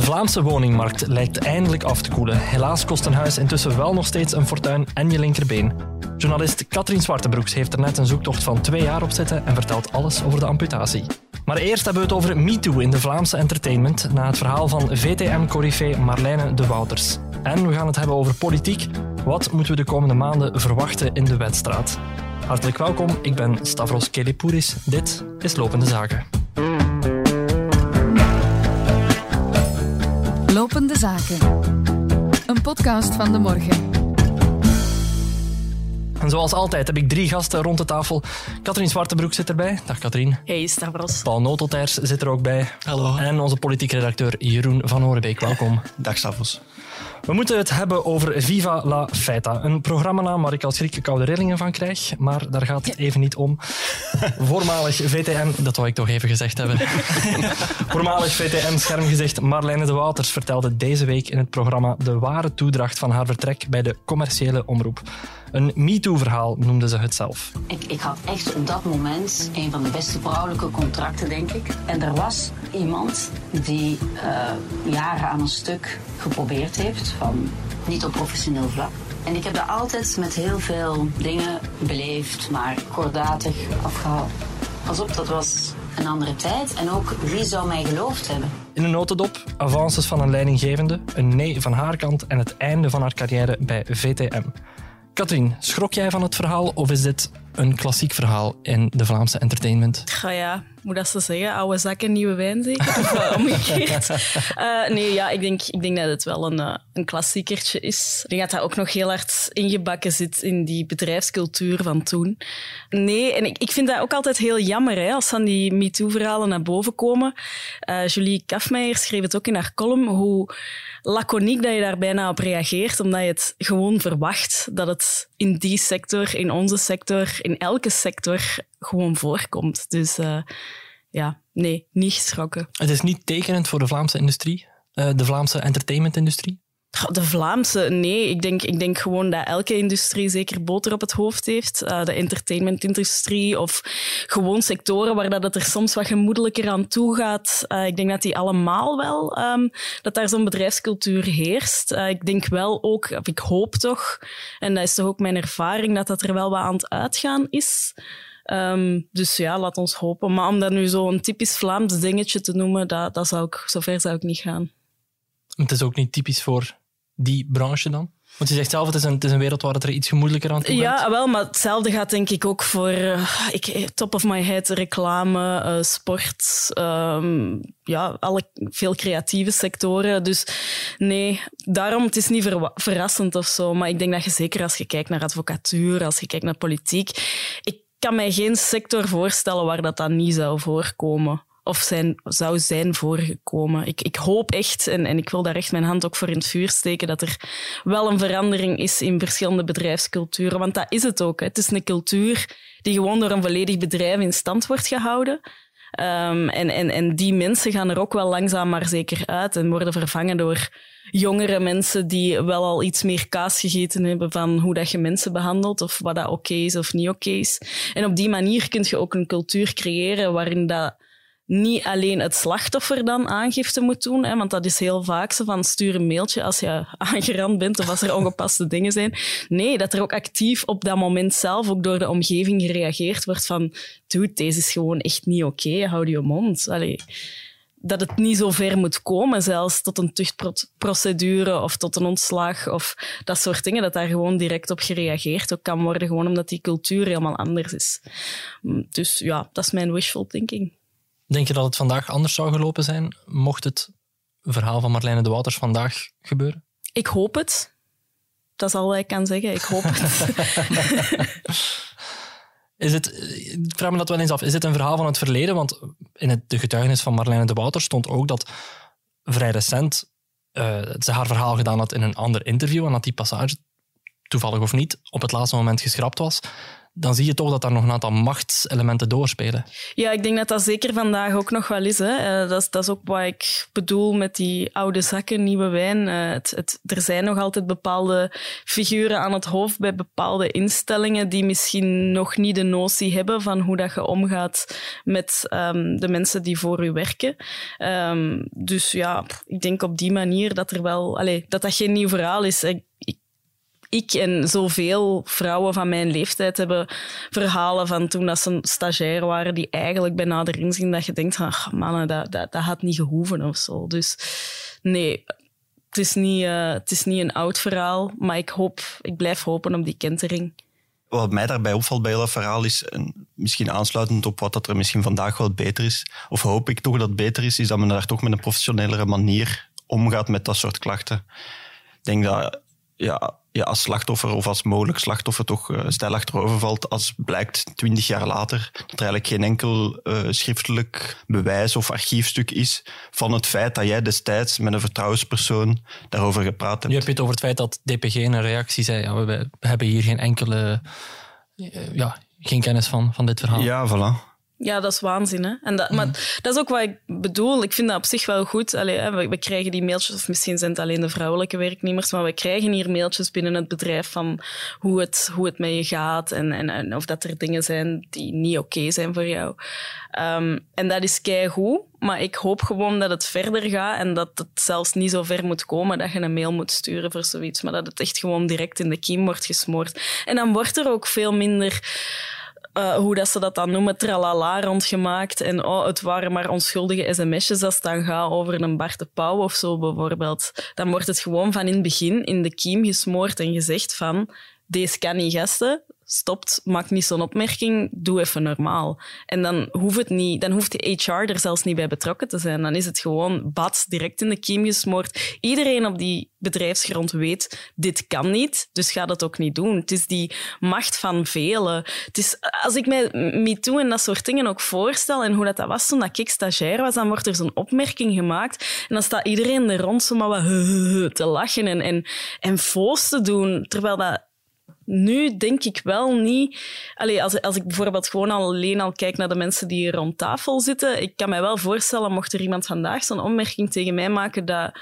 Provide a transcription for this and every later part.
Vlaamse woningmarkt lijkt eindelijk af te koelen. Helaas kost een huis intussen wel nog steeds een fortuin en je linkerbeen. Journalist Katrien Zwartebroeks heeft er net een zoektocht van twee jaar op zitten en vertelt alles over de amputatie. Maar eerst hebben we het over MeToo in de Vlaamse entertainment, na het verhaal van VTM-corrifee Marlijne de Wouters. En we gaan het hebben over politiek. Wat moeten we de komende maanden verwachten in de wedstraat? Hartelijk welkom, ik ben Stavros Kelipouris. Dit is Lopende Zaken. Zaken. Een podcast van de morgen. En zoals altijd heb ik drie gasten rond de tafel. Katrien Zwartebroek zit erbij. Dag Katrien. Hey Stavros. Paul Notelters zit er ook bij. Hallo. En onze politiek redacteur Jeroen van Horenbeek. Welkom. Dag Stavros. We moeten het hebben over Viva la Feita. Een programma waar ik als schrik koude rillingen van krijg. Maar daar gaat het even niet om. Voormalig VTM, dat wou ik toch even gezegd hebben. Voormalig VTM-schermgezicht Marlijne de Wouters vertelde deze week in het programma de ware toedracht van haar vertrek bij de commerciële omroep. Een MeToo-verhaal noemde ze het zelf. Ik, ik had echt op dat moment een van de beste vrouwelijke contracten, denk ik. En er was iemand die uh, jaren aan een stuk geprobeerd heeft, van niet op professioneel vlak. En ik heb daar altijd met heel veel dingen beleefd, maar kordatig afgehaald. Pas op, dat was een andere tijd en ook wie zou mij geloofd hebben. In een notendop, avances van een leidinggevende, een nee van haar kant en het einde van haar carrière bij VTM. Katrien, schrok jij van het verhaal of is dit een klassiek verhaal in de Vlaamse entertainment? Ga ja, moet dat ze zeggen? Oude zakken, nieuwe wijn zeker? Of uh, omgekeerd? Uh, nee, ja, ik denk, ik denk dat het wel een, uh, een klassiekertje is. Ik denk dat dat ook nog heel hard ingebakken zit in die bedrijfscultuur van toen. Nee, en ik, ik vind dat ook altijd heel jammer hè, als dan die MeToo-verhalen naar boven komen. Julie Kafmeijer schreef het ook in haar column, hoe laconiek dat je daar bijna op reageert, omdat je het gewoon verwacht dat het in die sector, in onze sector, in elke sector gewoon voorkomt. Dus uh, ja, nee, niet geschrokken. Het is niet tekenend voor de Vlaamse industrie, uh, de Vlaamse entertainmentindustrie? De Vlaamse, nee. Ik denk, ik denk gewoon dat elke industrie zeker boter op het hoofd heeft. Uh, de entertainmentindustrie of gewoon sectoren waar dat het er soms wat gemoedelijker aan toe gaat. Uh, ik denk dat die allemaal wel, um, dat daar zo'n bedrijfscultuur heerst. Uh, ik denk wel ook, of ik hoop toch, en dat is toch ook mijn ervaring, dat dat er wel wat aan het uitgaan is. Um, dus ja, laat ons hopen. Maar om dat nu zo'n typisch Vlaams dingetje te noemen, dat, dat zou ik, zover zou ik niet gaan. Het is ook niet typisch voor die branche dan? Want je zegt zelf, het is een, het is een wereld waar het er iets gemoedelijker aan toe gaat. Ja, wel, maar hetzelfde gaat denk ik ook voor, uh, ik, top of my head, reclame, uh, sport, um, ja, alle, veel creatieve sectoren. Dus nee, daarom, het is niet ver, verrassend of zo. Maar ik denk dat je zeker als je kijkt naar advocatuur, als je kijkt naar politiek, ik kan mij geen sector voorstellen waar dat dan niet zou voorkomen of zijn, zou zijn voorgekomen. Ik, ik hoop echt, en, en ik wil daar echt mijn hand ook voor in het vuur steken, dat er wel een verandering is in verschillende bedrijfsculturen. Want dat is het ook. Hè. Het is een cultuur die gewoon door een volledig bedrijf in stand wordt gehouden. Um, en, en, en die mensen gaan er ook wel langzaam maar zeker uit en worden vervangen door jongere mensen die wel al iets meer kaas gegeten hebben van hoe dat je mensen behandelt of wat dat oké is of niet oké is. En op die manier kun je ook een cultuur creëren waarin dat niet alleen het slachtoffer dan aangifte moet doen, hè, want dat is heel vaak zo van stuur een mailtje als je aangerand bent of als er ongepaste dingen zijn. Nee, dat er ook actief op dat moment zelf, ook door de omgeving gereageerd wordt van dude, deze is gewoon echt niet oké, okay, hou je mond. Dat het niet zo ver moet komen, zelfs tot een tuchtprocedure of tot een ontslag of dat soort dingen, dat daar gewoon direct op gereageerd ook kan worden, gewoon omdat die cultuur helemaal anders is. Dus ja, dat is mijn wishful thinking. Denk je dat het vandaag anders zou gelopen zijn, mocht het verhaal van Marlijne de Wouters vandaag gebeuren? Ik hoop het. Dat is al wat ik kan zeggen. Ik hoop het. is het, ik vraag me dat wel eens af. Is het een verhaal van het verleden? Want in het, de getuigenis van Marlijne de Wouters stond ook dat vrij recent uh, ze haar verhaal gedaan had in een ander interview en dat die passage, toevallig of niet, op het laatste moment geschrapt was. Dan zie je toch dat daar nog een aantal machtselementen doorspelen. Ja, ik denk dat dat zeker vandaag ook nog wel is. Hè. Uh, dat, is dat ook wat ik bedoel met die oude zakken, nieuwe wijn. Uh, het, er zijn nog altijd bepaalde figuren aan het hoofd bij bepaalde instellingen die misschien nog niet de notie hebben van hoe dat je omgaat met um, de mensen die voor u werken. Um, dus ja, ik denk op die manier dat er wel... Dat dat geen nieuw verhaal is. En zoveel vrouwen van mijn leeftijd hebben verhalen van toen dat ze stagiair waren, die eigenlijk bij nader inzien dat je denkt, ach mannen, dat, dat, dat had niet gehoeven of zo. Dus nee, het is, niet, uh, het is niet een oud verhaal, maar ik hoop, ik blijf hopen op die kentering. Wat mij daarbij opvalt bij heel verhaal is, en misschien aansluitend op wat dat er misschien vandaag wel beter is, of hoop ik toch dat beter is, is dat men daar toch met een professionelere manier omgaat met dat soort klachten. Ik denk dat ja, ja, als slachtoffer of als mogelijk slachtoffer toch uh, stijl achterover valt als blijkt twintig jaar later dat er eigenlijk geen enkel uh, schriftelijk bewijs of archiefstuk is van het feit dat jij destijds met een vertrouwenspersoon daarover gepraat hebt. Je het over het feit dat DPG in een reactie zei, ja, we, we hebben hier geen enkele, uh, ja, geen kennis van, van dit verhaal. Ja, voilà. Ja, dat is waanzin. Hè? En dat, Maar dat is ook wat ik bedoel. Ik vind dat op zich wel goed. Allee, hè, we, we, krijgen die mailtjes, of misschien zijn het alleen de vrouwelijke werknemers, maar we krijgen hier mailtjes binnen het bedrijf van hoe het, hoe het met je gaat en, en, en of dat er dingen zijn die niet oké okay zijn voor jou. Um, en dat is keigoed, maar ik hoop gewoon dat het verder gaat en dat het zelfs niet zo ver moet komen dat je een mail moet sturen voor zoiets, maar dat het echt gewoon direct in de kiem wordt gesmoord. En dan wordt er ook veel minder uh, hoe dat ze dat dan noemen, tralala rondgemaakt. En oh, het waren maar onschuldige sms'jes als het dan gaat over een Bart de Pauw of zo bijvoorbeeld. Dan wordt het gewoon van in het begin in de kiem gesmoord en gezegd van deze kan niet gasten, stopt, maak niet zo'n opmerking, doe even normaal. En dan hoeft, het niet, dan hoeft de HR er zelfs niet bij betrokken te zijn. Dan is het gewoon bad, direct in de kiem gesmoord. Iedereen op die bedrijfsgrond weet, dit kan niet, dus ga dat ook niet doen. Het is die macht van velen. Het is, als ik mij MeToo en dat soort dingen ook voorstel en hoe dat, dat was toen dat ik stagiair was, dan wordt er zo'n opmerking gemaakt en dan staat iedereen er rond zo maar wat te lachen en, en, en te doen, terwijl dat nu denk ik wel niet. Allee, als, als ik bijvoorbeeld gewoon alleen al kijk naar de mensen die hier rond tafel zitten, ik kan mij wel voorstellen, mocht er iemand vandaag zo'n opmerking tegen mij maken dat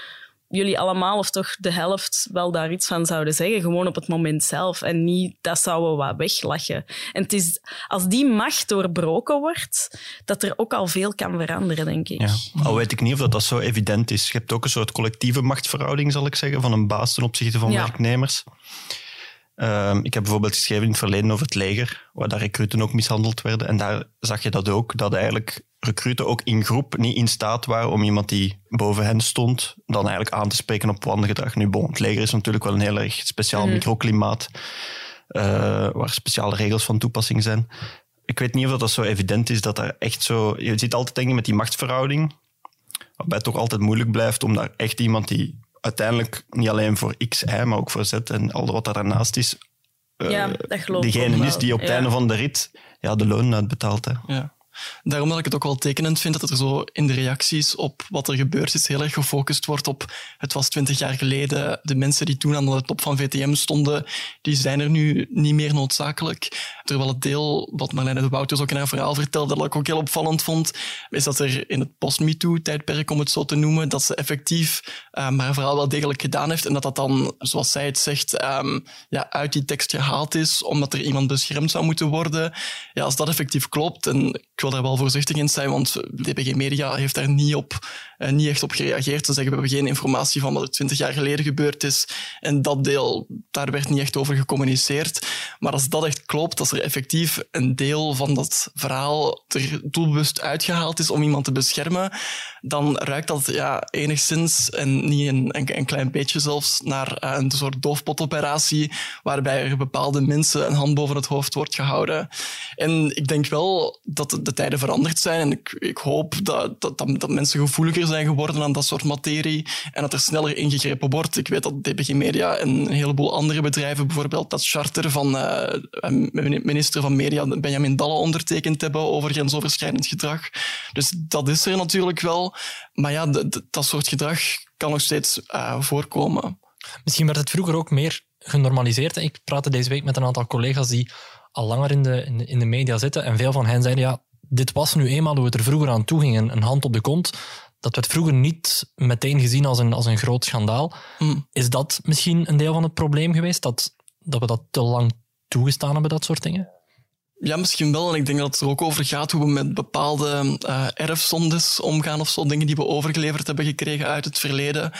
jullie allemaal of toch de helft wel daar iets van zouden zeggen, gewoon op het moment zelf. En niet dat zouden we wat weglachen. En het is als die macht doorbroken wordt, dat er ook al veel kan veranderen, denk ik. Ja. Al weet ik niet of dat, dat zo evident is. Je hebt ook een soort collectieve machtsverhouding, zal ik zeggen, van een baas ten opzichte van ja. werknemers. Um, ik heb bijvoorbeeld geschreven in het verleden over het leger, waar daar recruten ook mishandeld werden. En daar zag je dat ook, dat eigenlijk recruten ook in groep niet in staat waren om iemand die boven hen stond, dan eigenlijk aan te spreken op wandelgedrag. Nu, bon, het leger is natuurlijk wel een heel erg speciaal mm. microklimaat, uh, waar speciale regels van toepassing zijn. Ik weet niet of dat zo evident is dat er echt zo... Je zit altijd denken met die machtsverhouding, waarbij het toch altijd moeilijk blijft om daar echt iemand die uiteindelijk niet alleen voor X, Y, maar ook voor Z en al wat daarnaast is. Uh, ja, dat geloof Degene is die op het einde van de rit ja, de loon uitbetaalt. Hè. Ja. Daarom dat ik het ook wel tekenend vind dat er zo in de reacties op wat er gebeurd is heel erg gefocust wordt op het was twintig jaar geleden, de mensen die toen aan de top van VTM stonden, die zijn er nu niet meer noodzakelijk. Terwijl het deel wat Marlene de Wouters ook in haar verhaal vertelde, dat ik ook heel opvallend vond, is dat er in het post-MeToo-tijdperk, om het zo te noemen, dat ze effectief um, haar verhaal wel degelijk gedaan heeft en dat dat dan, zoals zij het zegt, um, ja, uit die tekst gehaald is, omdat er iemand beschermd zou moeten worden. Ja, als dat effectief klopt, en ik wil daar wel voorzichtig in zijn, want DPG Media heeft daar niet, op, uh, niet echt op gereageerd. Ze zeggen, we hebben geen informatie van wat er twintig jaar geleden gebeurd is. En dat deel, daar werd niet echt over gecommuniceerd. Maar als dat echt klopt, als effectief een deel van dat verhaal er doelbewust uitgehaald is om iemand te beschermen, dan ruikt dat ja, enigszins, en niet een, een, klein beetje zelfs, naar uh, een soort doofpotoperatie, waarbij er bepaalde mensen een hand boven het hoofd wordt gehouden. En ik denk wel dat de tijden veranderd zijn en ik, ik hoop dat, dat, mensen gevoeliger zijn geworden aan dat soort materie en dat er sneller ingegrepen wordt. Ik weet dat DPG Media en een heleboel andere bedrijven bijvoorbeeld dat charter van uh, minister van Media Benjamin Dalle ondertekend hebben over grensoverschrijdend gedrag. Dus dat is er natuurlijk wel. Maar ja, dat soort gedrag kan nog steeds uh, voorkomen. Misschien werd het vroeger ook meer genormaliseerd. Ik praatte deze week met een aantal collega's die al langer in de, in de, in de media zitten. En veel van hen zeiden, ja, dit was nu eenmaal hoe het er vroeger aan toe ging. Een, hand op de kont. Dat werd vroeger niet meteen gezien als een, als een groot schandaal. Hmm. Is dat misschien een deel van het probleem geweest? Dat, dat we dat te lang toegestaan hebben, dat soort dingen? Ja, misschien wel. En ik denk dat het er ook over gaat hoe we met bepaalde uh, erfzondes omgaan of zo. Dingen die we overgeleverd hebben gekregen uit het verleden.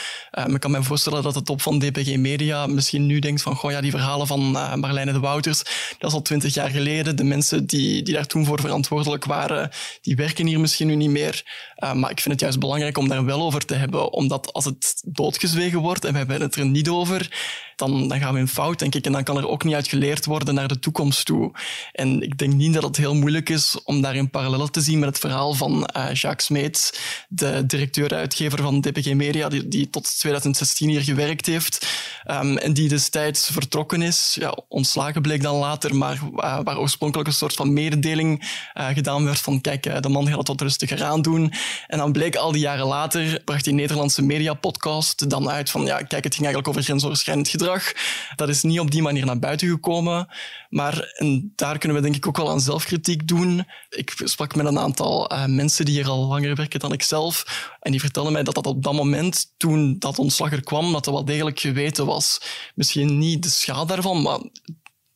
Ik kan me voorstellen dat de top van DPG Media misschien nu denkt van, goh ja, die verhalen van uh, Marlijne de Wouters, dat is al twintig jaar geleden. De mensen die, die daar toen voor verantwoordelijk waren, die werken hier misschien nu niet meer. Maar ik vind het juist belangrijk om daar wel over te hebben. Omdat als het doodgezwegen wordt en we hebben het er niet over, dan, dan gaan we in fout, denk ik. En dan kan er ook niet uit geleerd worden naar de toekomst toe. En ik denk niet dat het heel moeilijk is om daarin parallellen te zien met het verhaal van uh, Jacques Smeets, de directeur-uitgever van DPG Media, die, die, tot 2016 hier gewerkt heeft um, en die destijds vertrokken is. Ja, ontslagen bleek dan later, maar uh, waar oorspronkelijk een soort van mededeling gedaan werd van kijk, de man gaat het wat rustiger aan doen. En dan bleek al die jaren later, bracht die Nederlandse media-podcast dan uit van ja, kijk, het ging eigenlijk over grensoverschrijdend gedrag dat is niet op die manier naar buiten gekomen. Maar en daar kunnen we denk ik ook wel aan zelfkritiek doen. Ik sprak met een aantal uh, mensen die hier al langer werken dan ik zelf. En die vertelden mij dat dat op dat moment, toen dat ontslag er kwam, dat er wel degelijk geweten was. Misschien niet de schade daarvan, maar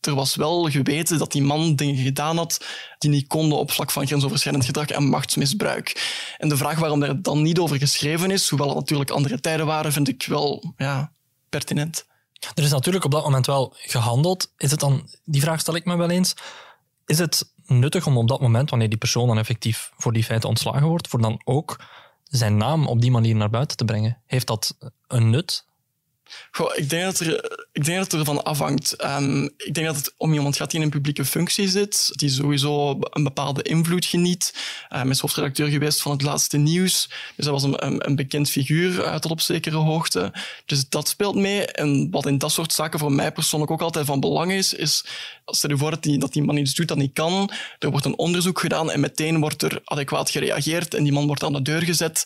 er was wel geweten dat die man dingen gedaan had die niet konden op vlak van grensoverschrijdend gedrag en machtsmisbruik. En de vraag waarom er dan niet over geschreven is, hoewel het natuurlijk andere tijden waren, vind ik wel ja, pertinent. Er is natuurlijk op dat moment wel gehandeld. Is het dan, die vraag stel ik me wel eens, is het nuttig om op dat moment, wanneer die persoon dan effectief voor die feiten ontslagen wordt, voor dan ook zijn naam op die manier naar buiten te brengen? Heeft dat een nut? Ik, denk dat er, ik denk dat het ervan afhangt. Um, ik denk dat het om iemand gaat die in een publieke functie zit, die sowieso een bepaalde invloed geniet. Um, is hoofdredacteur geweest van het laatste nieuws. Dus hij was een, een, bekend figuur uh, tot op zekere hoogte. Dus dat speelt mee. En wat in dat soort zaken voor mij persoonlijk ook altijd van belang is, is stel je voor dat die, dat die man iets doet dat niet kan. Er wordt een onderzoek gedaan en meteen wordt er adequaat gereageerd en die man wordt aan de deur gezet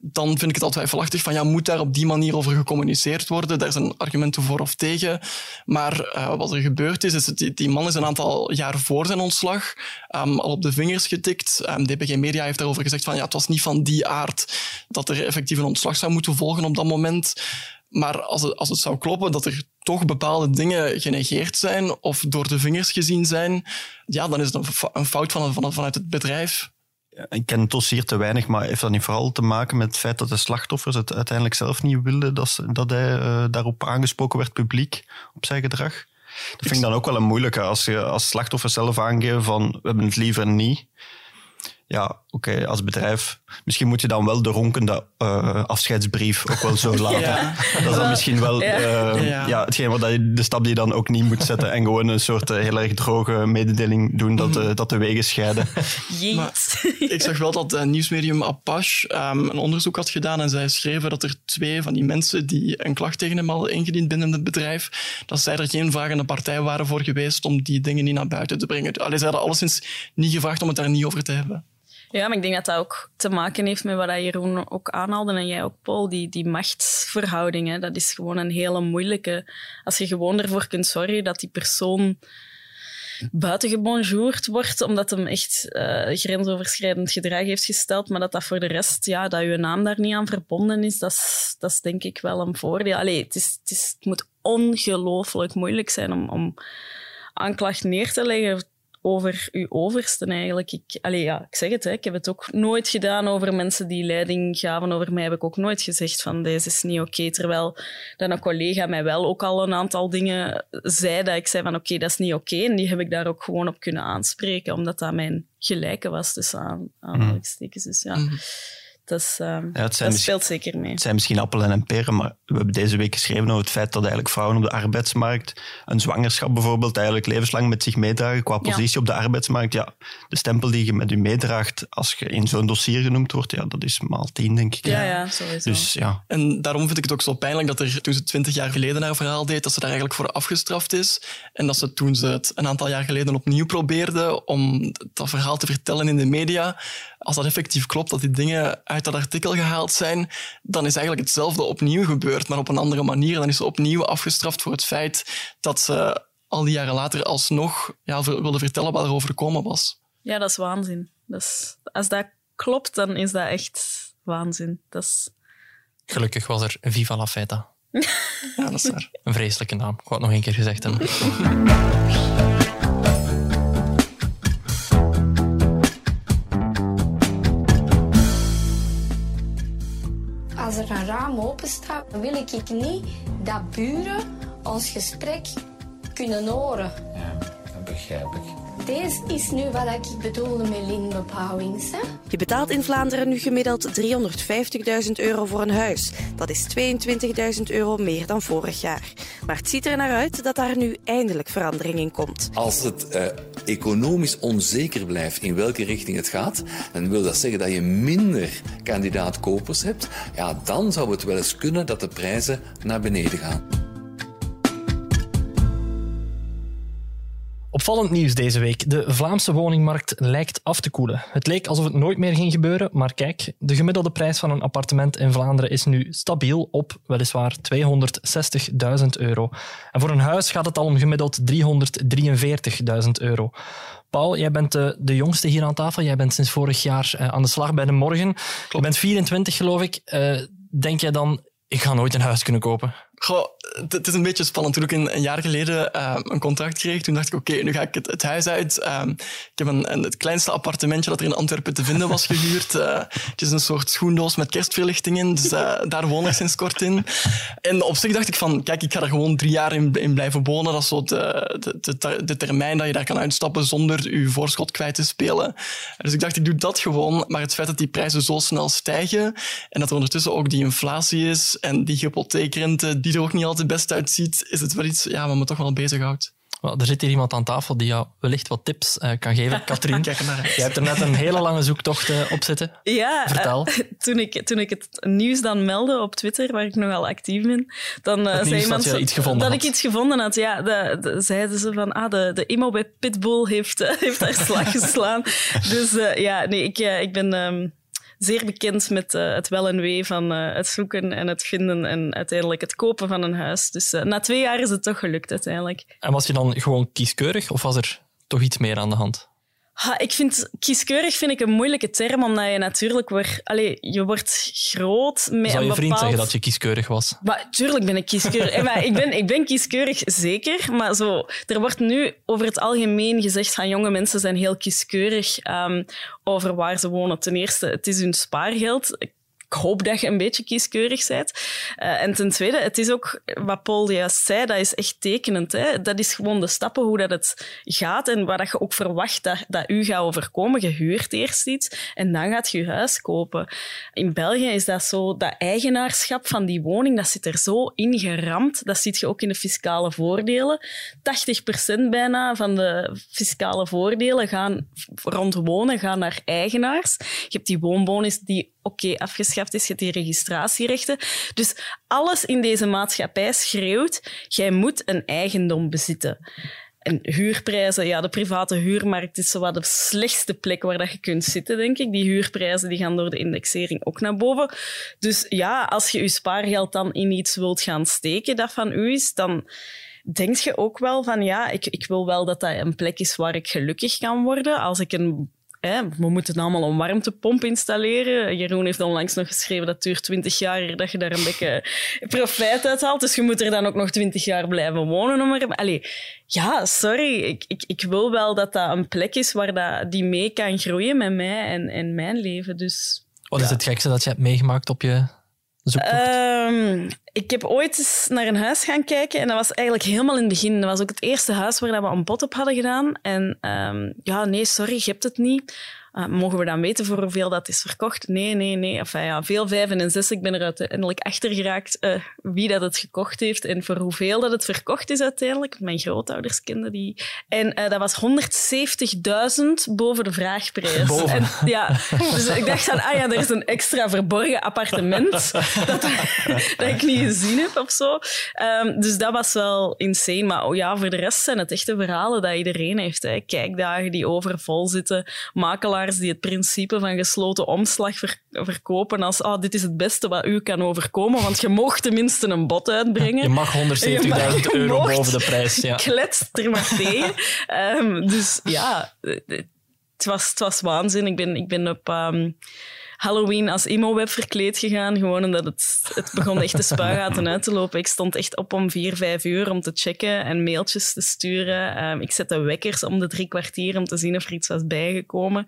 dan vind ik het altijd twijfelachtig van ja, moet daar op die manier over gecommuniceerd worden? Daar zijn argumenten voor of tegen. Maar uh, wat er gebeurd is, is dat die, man is een aantal jaar voor zijn ontslag um, al op de vingers getikt. Um, DPG Media heeft daarover gezegd van ja, het was niet van die aard dat er effectief een ontslag zou moeten volgen op dat moment. Maar als het, als het zou kloppen dat er toch bepaalde dingen genegeerd zijn of door de vingers gezien zijn, ja, dan is het een fout van, van, vanuit het bedrijf ik ken het dossier te weinig, maar heeft dat niet vooral te maken met het feit dat de slachtoffers het uiteindelijk zelf niet wilden dat, dat hij uh, daarop aangesproken werd publiek op zijn gedrag? Dat vind ik dan ook wel een moeilijke. Als je als slachtoffer zelf aangeeft van we hebben het liever niet, ja, oké, als bedrijf. Misschien moet je dan wel de ronkende uh, afscheidsbrief ook wel zo laten. Ja. Dat is dan misschien wel ja. Uh, ja. ja. hetgeen wat je, de stap die je dan ook niet moet zetten en gewoon een soort uh, heel erg droge mededeling doen dat, dat de wegen scheiden. ik zag wel dat nieuwsmedium Apache um, een onderzoek had gedaan en zij schreven dat er twee van die mensen die een klacht tegen hem hadden ingediend binnen het bedrijf, dat zij er geen vragende partij waren voor geweest om die dingen niet naar buiten te brengen. Allee, zij hadden alleszins niet gevraagd om het daar niet over te hebben. Ja, maar ik denk dat dat ook te maken heeft met wat Jeroen ook aanhaalde en jij ook, Paul. Die, die machtsverhoudingen, dat is gewoon een hele moeilijke. Als je gewoon ervoor kunt zorgen dat die persoon buitengebonjourd wordt, omdat hem echt uh, grensoverschrijdend gedrag heeft gesteld, maar dat dat voor de rest, ja, dat je naam daar niet aan verbonden is, dat is, dat denk ik wel een voordeel. Allee, het, is, het, is, moet ongelooflijk moeilijk zijn om, om aanklacht neer te leggen over uw oversten eigenlijk. Ik, allee, ja, ik zeg het, hè, ik heb het ook nooit gedaan over mensen die leiding gaven. Over mij heb ik ook nooit gezegd van deze is niet oké. terwijl dan een collega mij wel ook al een aantal dingen zei dat ik zei van oké, dat is niet oké. En die heb ik daar ook gewoon op kunnen aanspreken, omdat dat mijn gelijke was tussen aan, aanhalingstekens. Dus ja. Mm dat, uh, ja, dat speelt zeker mee. Het zijn misschien appelen en peren, maar we hebben deze week geschreven over het feit dat eigenlijk vrouwen op de arbeidsmarkt een zwangerschap bijvoorbeeld eigenlijk levenslang met zich meedragen qua positie op de arbeidsmarkt. Ja, de stempel die je met je meedraagt als je in zo'n dossier genoemd wordt, ja, dat is maal tien, denk ik. Ja, ja, sowieso. Dus, ja. En daarom vind ik het ook zo pijnlijk dat er toen ze twintig jaar geleden haar verhaal deed, dat ze daar eigenlijk voor afgestraft is. En dat ze toen ze het een aantal jaar geleden opnieuw probeerde om dat verhaal te vertellen in de media, als dat effectief klopt, dat die dingen uit dat artikel gehaald zijn, dan is eigenlijk hetzelfde opnieuw gebeurd, maar op een andere manier. Dan is ze opnieuw afgestraft voor het feit dat ze al die jaren later alsnog ja, wilde vertellen wat er overkomen was. Ja, dat is waanzin. als dat klopt, dan is dat echt waanzin. Dat is... Gelukkig was er Viva la Feta. ja, dat is waar. Een vreselijke naam. Ik wou het nog een keer gezegd hebben. wil ik niet dat buren ons gesprek kunnen horen. Ja, dat begrijp ik. Deze is nu wat ik bedoelde met lintbebouwing. Je betaalt in Vlaanderen nu gemiddeld 350.000 euro voor een huis. Dat is 22.000 euro meer dan vorig jaar. Maar het ziet er naar uit dat daar nu eindelijk verandering in komt. Als het uh, economisch onzeker blijft in welke richting het gaat, dan wil dat zeggen dat je minder kandidaat-kopers hebt. Ja, dan zou het wel eens kunnen dat de prijzen naar beneden gaan. Opvallend nieuws deze week. De Vlaamse woningmarkt lijkt af te koelen. Het leek alsof het nooit meer ging gebeuren, maar kijk, de gemiddelde prijs van een appartement in Vlaanderen is nu stabiel op weliswaar 260.000 euro. En voor een huis gaat het al om gemiddeld 343.000 euro. Paul, jij bent de, de, jongste hier aan tafel. Jij bent sinds vorig jaar uh, aan de slag bij de Morgen. Je bent 24, geloof ik. Uh, denk jij dan, ik ga nooit een huis kunnen kopen? Goh, het is een beetje spannend. Toen ik een, jaar geleden uh, een contract kreeg, toen dacht ik, oké, nu ga ik het, het huis uit. Um, ik heb een, het kleinste appartementje dat er in Antwerpen te vinden was gehuurd. Uh, het is een soort schoendoos met kerstverlichtingen, dus uh, daar woon ik sinds kort in. En op zich dacht ik van, kijk, ik ga er gewoon drie jaar in, blijven wonen. Dat is de, de, de, de, termijn dat je daar kan uitstappen zonder je voorschot kwijt te spelen. Dus ik dacht, ik doe dat gewoon. Maar het feit dat die prijzen zo snel stijgen en dat er ondertussen ook die inflatie is en die hypotheekrente, die er ook niet altijd best uitziet, is het wel iets ja, wat me toch wel bezighoudt. Well, er zit hier iemand aan tafel die jou wellicht wat tips uh, kan geven. Katrien, Kijk maar. jij hebt er net een hele lange zoektocht uh, op zitten. Ja, Vertel. Uh, toen, ik, toen ik het nieuws dan meldde op Twitter, waar ik nogal actief ben, dan zei iemand dat, iets gevonden dat had. ik iets gevonden had. Ja, de, de, zeiden ze van, ah, de, de emo bij Pitbull heeft, heeft daar slag geslaan. dus ja, nee, ik, ik ben... Um, zeer bekend met uh, het wel en wee van uh, het zoeken en het vinden en uiteindelijk het kopen van een huis. Dus uh, na twee jaar is het toch gelukt uiteindelijk. En was je dan gewoon kieskeurig of was er toch iets meer aan de hand? Ha, ik vind kieskeurig vind ik een moeilijke term, omdat je natuurlijk wordt, allez, je wordt groot met Zou je een vriend bepaald... zeggen dat je kieskeurig was? Maar tuurlijk ben ik kieskeurig. Eh, maar ik, ben, ik ben kieskeurig, zeker. Maar zo, er wordt nu over het algemeen gezegd van jonge mensen zijn heel kieskeurig um, over waar ze wonen. Ten eerste, het is hun spaargeld ik hoop dat je een beetje kieskeurig bent. Uh, en ten tweede, het is ook wat Paul juist zei, dat is echt tekenend. Hè? Dat is gewoon de stappen hoe dat het gaat en waar dat je ook verwacht dat, dat u gaat overkomen. Je huurt eerst iets en dan gaat je huis kopen. In België is dat zo, dat eigenaarschap van die woning, dat zit er zo ingeramd. Dat ziet je ook in de fiscale voordelen. 80% bijna van de fiscale voordelen gaan rond wonen, gaan naar eigenaars. Je hebt die woonbonus die oké afgeschaft is, je hebt die registratierechten. Dus alles in deze maatschappij schreeuwt, jij moet een eigendom bezitten. En huurprijzen, ja, de private huurmarkt is zo de slechtste plek waar dat je kunt zitten, denk ik. Die huurprijzen die gaan door de indexering ook naar boven. Dus ja, als je je spaargeld dan in iets wilt gaan steken dat van u is, dan denk je ook wel van ja, ik, ik wil wel dat dat een plek is waar ik gelukkig kan worden. Als ik een we moeten allemaal een warmtepomp installeren. Jeroen heeft onlangs nog geschreven dat het duurt 20 jaar dat je daar een beetje profijt uit haalt. Dus je moet er dan ook nog 20 jaar blijven wonen. Om er... Allee, ja, sorry. Ik, ik, ik wil wel dat dat een plek is waar dat, die mee kan groeien met mij en, en mijn leven. Dus, Wat is het gekste dat je hebt meegemaakt op je Um, ik heb ooit eens naar een huis gaan kijken en dat was eigenlijk helemaal in het begin. Dat was ook het eerste huis waar we een pot op hadden gedaan. En um, ja, nee, sorry, je hebt het niet. Uh, mogen we dan weten voor hoeveel dat is verkocht? Nee, nee, nee. Enfin, ja, veel vijven en zes. Ik ben er uiteindelijk achter geraakt uh, wie dat het gekocht heeft en voor hoeveel dat het verkocht is uiteindelijk. Mijn grootouders kenden die. En uh, dat was 170.000 boven de vraagprijs. Boven. En, ja, dus ik dacht van, ah ja, er is een extra verborgen appartement dat, dat ik niet gezien heb of zo. Um, dus dat was wel insane. Maar oh ja, voor de rest zijn het echte verhalen dat iedereen heeft. Hè. Kijkdagen die overvol zitten, makelaars makelaars die het principe van gesloten omslag verkopen als oh, dit is het beste wat u kan overkomen, want je mocht tenminste een bod uitbrengen. Je mag 170.000 euro boven de prijs. Ja. Kletst er maar tegen. um, dus ja, het was, het was waanzin. Ik ben, ik ben op... Um, Halloween als emo-web verkleed gegaan. Gewoon omdat het, het begon echt de spuigaten uit te lopen. Ik stond echt op om vier, vijf uur om te checken en mailtjes te sturen. Um, ik zette wekkers om de drie kwartier om te zien of er iets was bijgekomen.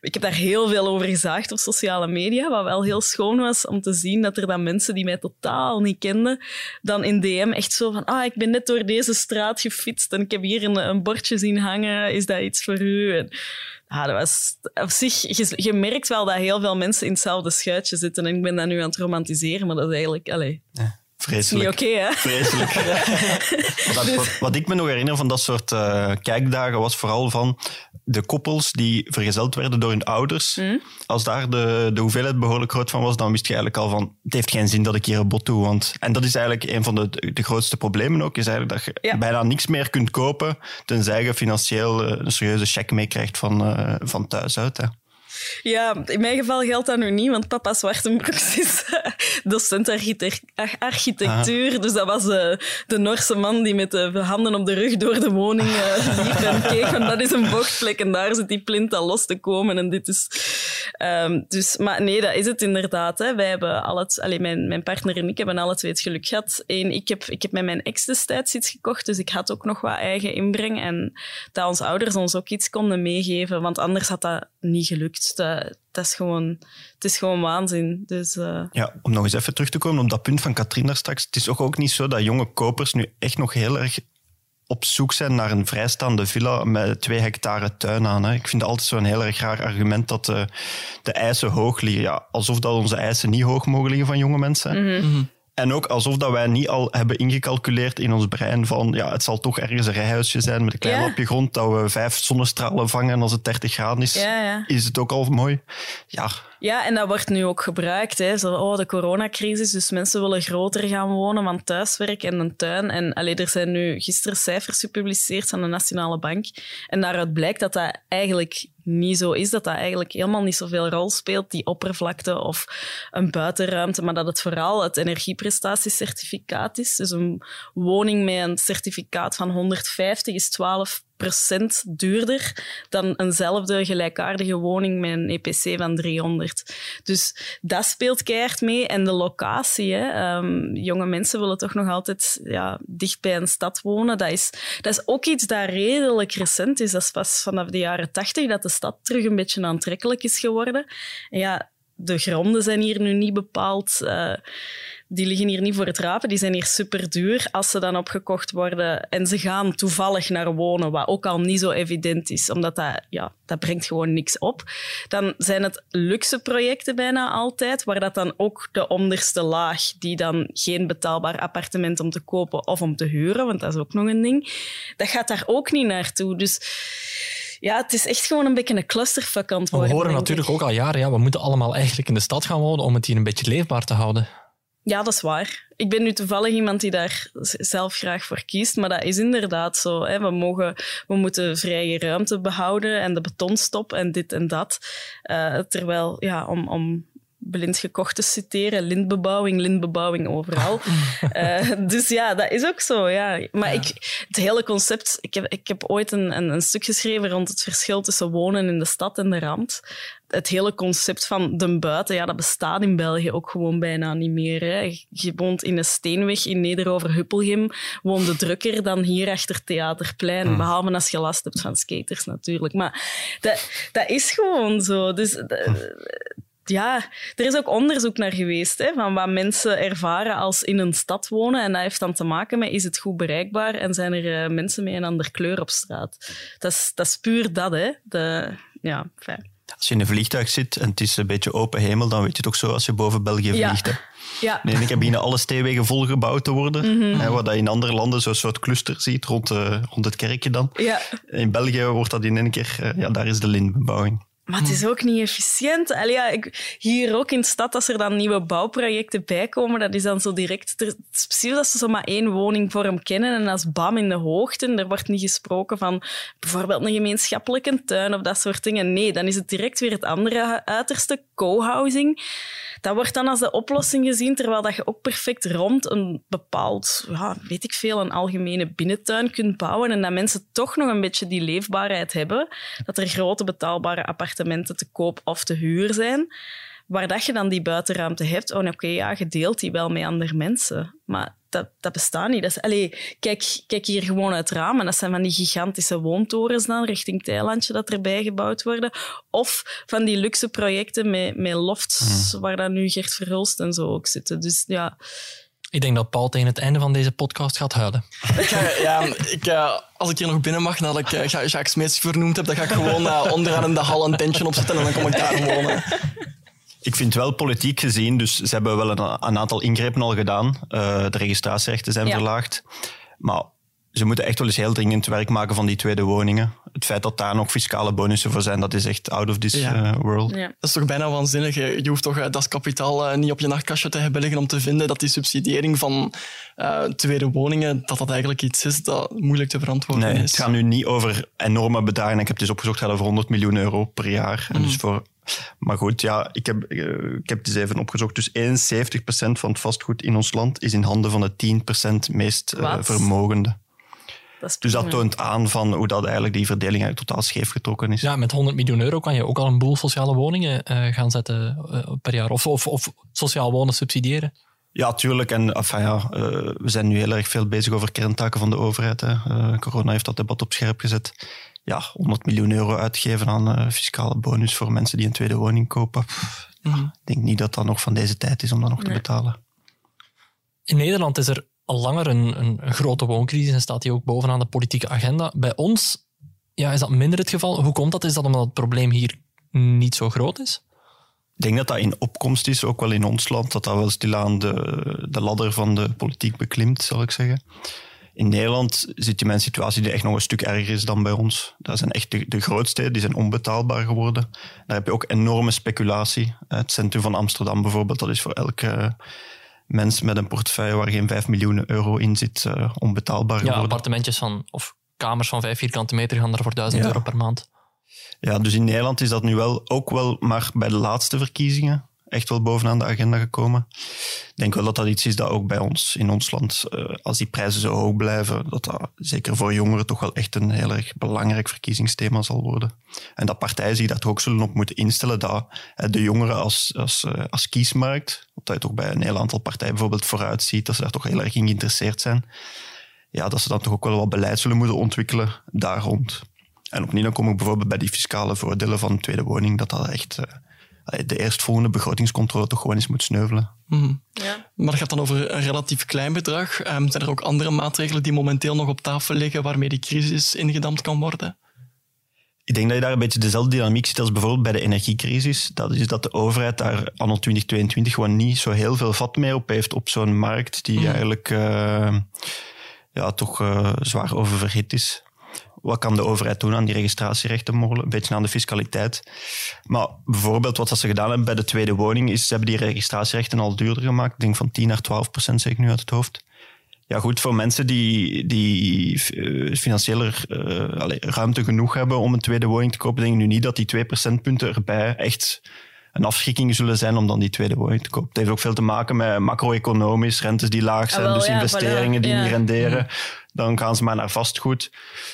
Ik heb daar heel veel over gezaagd op sociale media, wat wel heel schoon was om te zien dat er dan mensen die mij totaal niet kenden, dan in DM echt zo van, ah, ik ben net door deze straat gefietst en ik heb hier een, een bordje zien hangen, is dat iets voor u? En, ah, dat was op zich, je, merkt wel dat heel veel mensen in hetzelfde schuitje zitten en ik ben dat nu aan het romantiseren, maar dat is eigenlijk, allez, ja. Vreselijk. Niet oké, hè? Vreselijk. wat, wat, ik me nog herinner van dat soort uh, kijkdagen was vooral van de koppels die vergezeld werden door hun ouders. Mm. Als daar de, de hoeveelheid behoorlijk groot van was, dan wist je eigenlijk al van het heeft geen zin dat ik hier een bot doe. Want, en dat is eigenlijk een van de, de grootste problemen ook, is eigenlijk dat je bijna niks meer kunt kopen tenzij je financieel eh, een serieuze check meekrijgt van, uh, van thuis uit. Hè. Ja, in mijn geval geldt dat nu niet, want papa Zwartenbroeks is docent architectuur. Dus dat was uh, de Norse man die met de handen op de rug door de woning uh, liep en keek. Want dat is een bochtplek en daar zit die plint al los te komen. En dit is... Um, dus, maar nee, dat is het inderdaad. Hè. Wij hebben al het... Allee, mijn, mijn partner en ik hebben alle twee het geluk gehad. Eén, ik heb, ik heb met mijn ex destijds iets gekocht, dus ik had ook nog wat eigen inbreng. En dat onze ouders ons ook iets konden meegeven, want anders had dat niet gelukt. Dat, dat is gewoon, het is gewoon waanzin. Dus, uh... Ja, om nog eens even terug te komen op dat punt van Katrien daar straks. Het is ook, ook niet zo dat jonge kopers nu echt nog heel erg op zoek zijn naar een vrijstaande villa met twee hectare tuin aan. Hè. Ik vind het altijd zo'n heel erg raar argument dat de, de eisen hoog liggen. Ja, alsof dat onze eisen niet hoog mogen liggen van jonge mensen. Mm en ook alsof dat wij niet al hebben ingecalculeerd in ons brein van ja, het zal toch ergens een rijhuisje zijn met een klein lapje grond, dat we vijf zonnestralen vangen als het 30 graden is. Is het ook al mooi? Ja. Ja, en dat wordt nu ook gebruikt. Hè. Zo, oh, de coronacrisis, dus mensen willen groter gaan wonen, van thuiswerk en een tuin. En allee, er zijn nu gisteren cijfers gepubliceerd van de Nationale Bank. En daaruit blijkt dat dat eigenlijk niet zo is, dat dat eigenlijk helemaal niet zoveel rol speelt, die oppervlakte of een buitenruimte, maar dat het vooral het energieprestatiecertificaat is. Dus een woning met een certificaat van 150 is 12 duurder dan eenzelfde gelijkaardige woning met een EPC van 300. Dus dat speelt keihard mee. En de locatie. Hè. Ehm, jonge mensen willen toch nog altijd ja, dicht bij een stad wonen. Dat is, dat is ook iets dat redelijk recent is. Dat is pas vanaf de jaren tachtig dat de stad terug een beetje aantrekkelijk is geworden. En ja, de gronden zijn hier nu niet bepaald... Uh, die liggen hier niet voor het rapen, die zijn hier super duur. Als ze dan opgekocht worden en ze gaan toevallig naar wonen, wat ook al niet zo evident is, omdat dat, ja, dat brengt gewoon niks op, dan zijn het luxe projecten bijna altijd, waar dat dan ook de onderste laag, die dan geen betaalbaar appartement om te kopen of om te huren, want dat is ook nog een ding, dat gaat daar ook niet naartoe. Dus ja, het is echt gewoon een beetje een clusterfuck aan We horen natuurlijk ook al jaren, ja, we moeten allemaal eigenlijk in de stad gaan wonen om het hier een beetje leefbaar te houden. Ja, dat is waar. Ik ben nu toevallig iemand die daar zelf graag voor kiest, maar dat is inderdaad zo. Hè. We, mogen, we moeten vrije ruimte behouden en de betonstop en dit en dat. Uh, terwijl, ja, om, om blind gekocht te citeren, lintbebouwing, lintbebouwing overal. uh, dus ja, dat is ook zo. Ja. Maar Ik, het hele concept... Ik heb, ik heb ooit een, een, een, stuk geschreven rond het verschil tussen wonen in de stad en de rand het hele concept van de buiten, ja, dat bestaat in België ook gewoon bijna niet meer. Hè. Je woont in een steenweg in Nederover-Huppelgem, woonde drukker dan hier achter Theaterplein, hmm. behalve als je last hebt van skaters natuurlijk. Maar dat, dat is gewoon zo. Dus... Hmm. Ja, er is ook onderzoek naar geweest hè, van wat mensen ervaren als in een stad wonen. En dat heeft dan te maken met, is het goed bereikbaar en zijn er uh, mensen met een andere kleur op straat? Dat is, dat is puur dat, hè. De, ja, fijn. Als je in een vliegtuig zit en het is een beetje open hemel, dan weet je het ook zo als je boven België vliegt. Hè. Ja. Nee, ik heb hier alle steenwegen volgebouwd te worden. Mm hè, wat je in andere landen zo'n soort cluster ziet rond, uh, rond het kerkje dan. Ja. In België wordt dat in één keer, uh, ja, daar is de lintbebouwing. Maar het is ook niet efficiënt. Allee, ja, ik, hier ook in de stad, als er dan nieuwe bouwprojecten bij komen, dat is dan zo direct... Het is precies als ze zo maar één woningvorm kennen en als bam in de hoogte. Er wordt niet gesproken van bijvoorbeeld een gemeenschappelijke tuin of dat soort dingen. Nee, dan is het direct weer het andere uiterste, co-housing. Dat wordt dan als de oplossing gezien, terwijl dat je ook perfect rond een bepaald, ja, weet ik veel, een algemene binnentuin kunt bouwen en dat mensen toch nog een beetje die leefbaarheid hebben. Dat er grote betaalbare appartementen te koop of te huur zijn. Waar dat je dan die buitenruimte hebt, oh oké, ja, je deelt die wel met andere mensen. Maar dat, dat bestaat niet. Dat is, allez, kijk, kijk hier gewoon uit het raam. En dat zijn van die gigantische woontorens dan, richting Thailandje, dat erbij gebouwd worden. Of van die luxe projecten met, met lofts, waar dan nu Gert Verhulst en zo ook zitten. Dus ja... Ik denk dat Paul tegen het einde van deze podcast gaat huilen. Ik ga, ja, ik, uh, als ik hier nog binnen mag, nadat ik uh, Jacques Smeets vernoemd heb, dan ga ik gewoon uh, onderaan in de hal een tentje opzetten en dan kom ik daar wonen. Ik vind wel politiek gezien, dus ze hebben wel een, een aantal ingrepen al gedaan. Uh, de registratierechten zijn Ja. verlaagd. Maar ze moeten echt wel eens heel dringend werk maken van die tweede woningen. Het feit dat daar nog fiscale bonussen voor zijn, dat is echt out of this Ja. uh, world. Ja. Dat is toch bijna waanzinnig. Je je hoeft toch eh, dat kapitaal eh, niet op je nachtkastje te hebben liggen om te vinden dat die subsidiëring van eh, tweede woningen, dat dat eigenlijk iets is dat moeilijk te verantwoorden Nee, is. het gaat nu niet over enorme bedragen. Ik heb het dus opgezocht, het gaat over 100 miljoen euro per jaar. En dus voor, maar goed, ja, ik heb, eh, ik heb het eens even opgezocht. Dus 71% van het vastgoed in ons land is in handen van de 10% meest eh, vermogende. Dat Dus dat toont aan van hoe dat eigenlijk die verdeling eigenlijk totaal scheef getrokken is. Ja, met 100 miljoen euro kan je ook al een boel sociale woningen eh, gaan zetten eh, per jaar. Of, of, of sociaal wonen subsidiëren. Ja, tuurlijk. En enfin, ja, eh, we zijn nu heel erg veel bezig over kerntaken van de overheid. Hè. Eh, corona heeft dat debat op scherp gezet. Ja, 100 miljoen euro uitgeven aan eh, fiscale bonus voor mensen die een tweede woning kopen. Pff, Mhm. Ik denk niet dat dat nog van deze tijd is om dat nog te betalen. In Nederland is er al langer een, een, een grote wooncrisis en staat die ook bovenaan de politieke agenda. Bij ons ja, is dat minder het geval. Hoe komt dat? Is dat omdat het probleem hier niet zo groot is? Ik denk dat dat in opkomst is, ook wel in ons land, dat dat wel stilaan de, de ladder van de politiek beklimt, zal ik zeggen. In Nederland zit je met een situatie die echt nog een stuk erger is dan bij ons. Dat zijn echt de, de grootsteden, die zijn onbetaalbaar geworden. Daar heb je ook enorme speculatie. Het centrum van Amsterdam bijvoorbeeld, dat is voor elke mens met een portefeuille waar geen 5 miljoen euro in zit, eh, onbetaalbaar Ja, appartementjes van, of kamers van vijf vierkante meter gaan er voor 1000 Ja. euro per maand. Ja, dus in Nederland is dat nu wel ook wel maar bij de laatste verkiezingen echt wel bovenaan de agenda gekomen. Ik denk wel dat dat iets is dat ook bij ons in ons land, eh, als die prijzen zo hoog blijven, dat dat zeker voor jongeren toch wel echt een heel erg belangrijk verkiezingsthema zal worden. En dat partijen zich daar ook zullen op moeten instellen dat de jongeren als, als, eh, als kiesmarkt, wat je toch bij een heel aantal partijen bijvoorbeeld vooruit ziet, dat ze daar toch heel erg in geïnteresseerd zijn, ja, dat ze dan toch ook wel wat beleid zullen moeten ontwikkelen daar rond. En opnieuw dan kom ik bijvoorbeeld bij die fiscale voordelen van een tweede woning, dat dat echt eh, de eerstvolgende begrotingscontrole toch gewoon eens moet sneuvelen. Mhm. Ja. Maar dat gaat dan over een relatief klein bedrag. Ehm, zijn er ook andere maatregelen die momenteel nog op tafel liggen waarmee die crisis ingedampt kan worden? Ik denk dat je daar een beetje dezelfde dynamiek ziet als bijvoorbeeld bij de energiecrisis. Dat is dat de overheid daar anno 2022 gewoon niet zo heel veel vat mee op heeft op zo'n markt die eigenlijk eh, ja, toch eh, zwaar oververhit is. Wat kan de overheid doen aan die registratierechten mogelijk? Een beetje aan de fiscaliteit. Maar bijvoorbeeld wat ze gedaan hebben bij de tweede woning, is ze hebben die registratierechten al duurder gemaakt. Ik denk van 10 naar 12 procent, zeg ik nu uit het hoofd. Ja, goed, voor mensen die, die eh, financiële eh, allee, ruimte genoeg hebben om een tweede woning te kopen, denk ik nu niet dat die 2 procentpunten erbij echt een afschrikking zullen zijn om dan die tweede woning te kopen. Het heeft ook veel te maken met macro-economisch, rentes die laag zijn, Ah, wel, dus ja, investeringen voilà, die ja. niet renderen. Dan gaan ze maar naar vastgoed.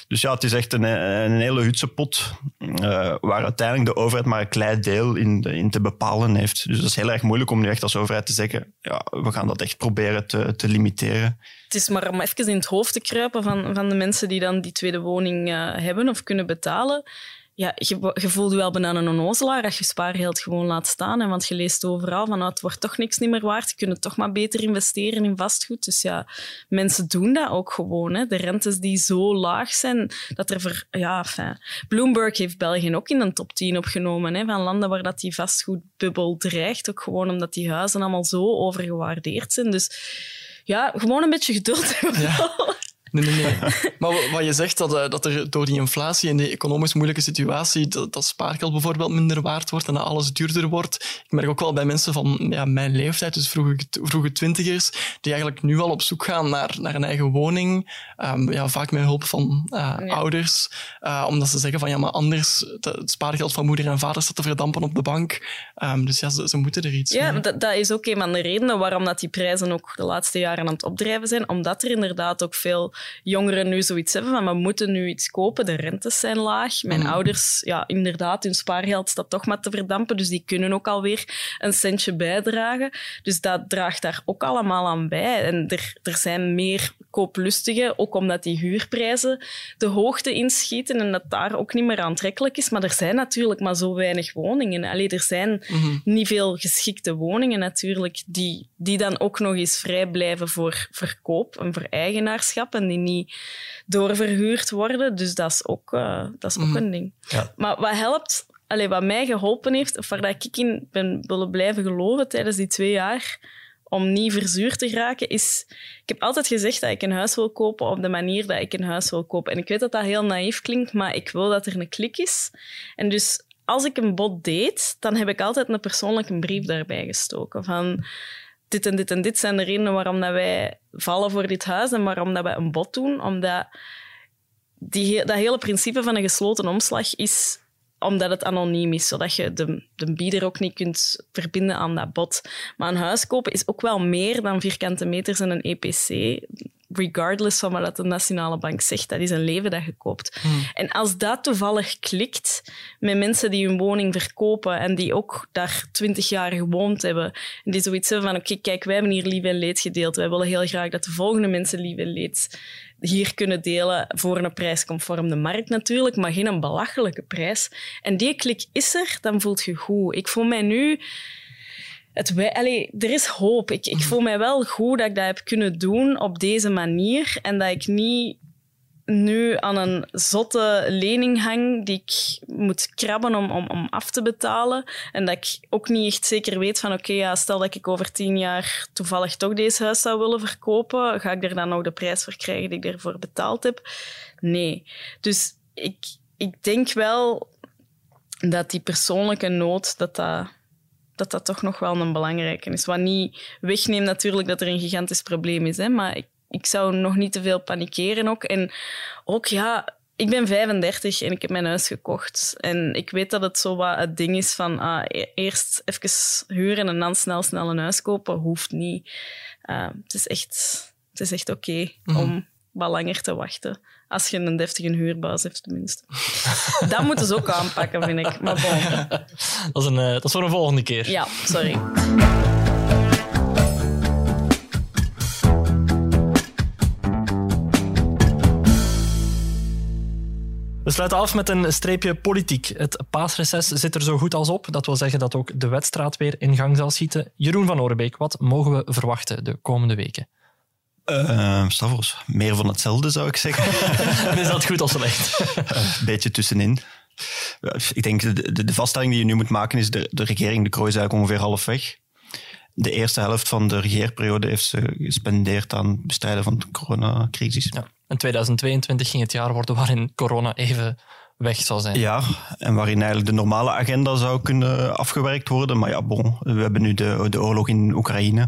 Dus ja, het is echt een, een hele hutsepot eh, waar uiteindelijk de overheid maar een klein deel in, in te bepalen heeft. Dus dat is heel erg moeilijk om nu echt als overheid te zeggen, ja, we gaan dat echt proberen te, te limiteren. Het is maar om even in het hoofd te kruipen van, van de mensen die dan die tweede woning eh, hebben of kunnen betalen. Ja, je, je voelt je wel bijna een onnozelaar als je spaargeld gewoon laat staan. Hè, want je leest overal van nou, het wordt toch niks niet meer waard. Je kunt toch maar beter investeren in vastgoed. Dus ja, mensen doen dat ook gewoon. Hè. De rentes die zo laag zijn, dat er. Ja, Bloomberg heeft België ook in een top 10 opgenomen hè, van landen waar dat die vastgoedbubbel dreigt. Ook gewoon omdat die huizen allemaal zo overgewaardeerd zijn. Dus ja, gewoon een beetje geduld hebben. Nee, nee, nee. maar wat je zegt, dat, eh, dat er door die inflatie en die economisch moeilijke situatie, dat, dat spaargeld bijvoorbeeld minder waard wordt en dat alles duurder wordt. Ik merk ook wel bij mensen van ja, mijn leeftijd, dus vroege, vroege twintigers, die eigenlijk nu al op zoek gaan naar, naar een eigen woning. Um, ja, vaak met hulp van uh, ja. ouders. Uh, omdat ze zeggen van ja, maar anders het spaargeld van moeder en vader staat te verdampen op de bank. Um, dus ja, ze, ze, moeten er iets ja, mee. Dat, dat is ook een van de redenen waarom dat die prijzen ook de laatste jaren aan het opdrijven zijn. Omdat er inderdaad ook veel jongeren nu zoiets hebben van we moeten nu iets kopen, de rentes zijn laag. Mijn Mm. ouders, ja, inderdaad, hun spaargeld staat toch maar te verdampen, dus die kunnen ook alweer een centje bijdragen. Dus dat draagt daar ook allemaal aan bij. En er, er zijn meer kooplustigen, ook omdat die huurprijzen de hoogte inschieten en dat daar ook niet meer aantrekkelijk is. Maar er zijn natuurlijk maar zo weinig woningen. Allee, er zijn Mhm. niet veel geschikte woningen natuurlijk, die, die dan ook nog eens vrij blijven voor verkoop en voor eigenaarschap en die niet doorverhuurd worden. Dus dat is ook, eh, dat is ook Mhm. een ding. Ja. Maar wat helpt, allee, wat mij geholpen heeft, of waar ik in ben willen blijven geloven tijdens die twee jaar, om niet verzuurd te geraken, is... Ik heb altijd gezegd dat ik een huis wil kopen op de manier dat ik een huis wil kopen. En ik weet dat dat heel naïef klinkt, maar ik wil dat er een klik is. En dus als ik een bod deed, dan heb ik altijd een persoonlijke brief daarbij gestoken. Van dit en dit en dit zijn de redenen waarom dat wij vallen voor dit huis en waarom dat wij een bod doen. Omdat die, dat hele principe van een gesloten omslag is omdat het anoniem is, zodat je de, de bieder ook niet kunt verbinden aan dat bod. Maar een huis kopen is ook wel meer dan vierkante meters en een EPC, regardless van wat de Nationale Bank zegt. Dat is een leven dat je koopt. En als dat toevallig klikt met mensen die hun woning verkopen en die ook daar twintig jaar gewoond hebben, en die zoiets hebben van, oké, kijk, wij hebben hier lief en leed gedeeld. Wij willen heel graag dat de volgende mensen lief en leed hier kunnen delen voor een prijs conform de markt natuurlijk, maar geen een belachelijke prijs. En die klik is er, dan voelt je goed. Ik voel mij nu... Het, er is hoop. Ik, ik voel mij wel goed dat ik dat heb kunnen doen op deze manier en dat ik niet nu aan een zotte lening hang die ik moet krabben om, om, om af te betalen. En dat ik ook niet echt zeker weet van oké, ja, stel dat ik over tien jaar toevallig toch deze huis zou willen verkopen, ga ik er dan nog de prijs voor krijgen die ik ervoor betaald heb? Nee. Dus ik, ik denk wel dat die persoonlijke nood, dat dat, dat dat toch nog wel een belangrijke is. Wat niet wegneemt natuurlijk dat er een gigantisch probleem is, hè, maar ik, ik zou nog niet te veel panikeren ook. En ook, ja, ik ben 35 en ik heb mijn huis gekocht. En ik weet dat het zo wat het ding is van ah, e- eerst even huren en dan snel, snel een huis kopen. Hoeft niet. Ah, het is echt, het is echt oké om wat langer te wachten. Als je een deftige huurbaas hebt, tenminste. dat moeten ze ook aanpakken, vind ik. Maar bon. Dat is, een, eh, dat is voor een volgende keer. Ja, sorry. We sluiten af met een streepje politiek. Het paasreces zit er zo goed als op. Dat wil zeggen dat ook de wedstraat weer in gang zal schieten. Jeroen van Orenbeek, wat mogen we verwachten de komende weken? Eh Stavros, meer van hetzelfde zou ik zeggen. En is dat goed of slecht? Een beetje tussenin. Ja, Ik denk, de, de, de vaststelling die je nu moet maken is, de, de regering de Krooi is eigenlijk ongeveer half weg. De eerste helft van de regeerperiode heeft ze gespendeerd aan het bestrijden van de coronacrisis. Ja. En 2022 ging het jaar worden waarin corona even weg zal zijn. Ja, en waarin eigenlijk de normale agenda zou kunnen afgewerkt worden. Maar ja, bon, we hebben nu de, oorlog in Oekraïne.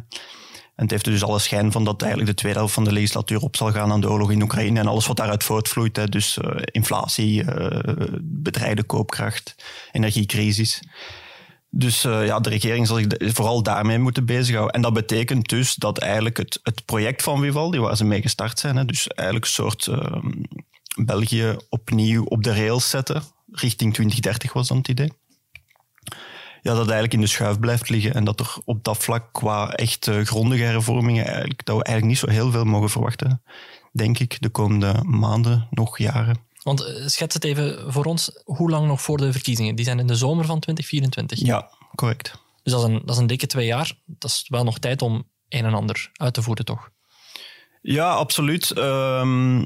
En het heeft dus alle schijn van dat eigenlijk de tweede helft van de legislatuur op zal gaan aan de oorlog in Oekraïne en alles wat daaruit voortvloeit. Dus eh, inflatie, eh bedreigde koopkracht, energiecrisis. Dus eh, ja, de regering zal zich vooral daarmee moeten bezighouden. En dat betekent dus dat eigenlijk het, het project van Vivaldi, waar ze mee gestart zijn, hè, dus eigenlijk een soort eh, België opnieuw op de rails zetten, richting 2030 was dan het idee. Ja, dat eigenlijk in de schuif blijft liggen en dat er op dat vlak qua echt grondige hervormingen eigenlijk, dat we eigenlijk niet zo heel veel mogen verwachten, denk ik, de komende maanden, nog jaren. Want eh, schets het even voor ons, hoe lang nog voor de verkiezingen? Die zijn in de zomer van 2024. Ja, correct. Dus dat is, een, dat is een dikke twee jaar. Dat is wel nog tijd om een en ander uit te voeren, toch? Ja, absoluut. Ehm,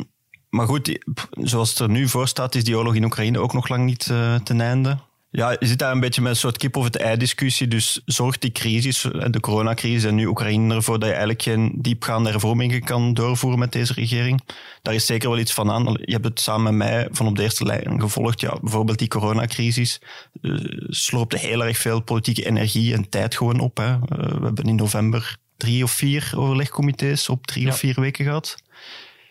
maar goed, die- zoals het er nu voor staat, is die oorlog in Oekraïne ook nog lang niet eh, ten einde. Ja, je zit daar een beetje met een soort kip of het ei discussie. Dus zorgt die crisis, de coronacrisis en nu Oekraïne ervoor dat je eigenlijk geen diepgaande hervormingen kan doorvoeren met deze regering. Daar is zeker wel iets van aan. Je hebt het samen met mij van op de eerste lijn gevolgd. Ja, bijvoorbeeld die coronacrisis uh, sloopte heel erg veel politieke energie en tijd gewoon op. Hè. Uh, we hebben in november drie of vier overlegcomité's op drie Ja. of vier weken gehad.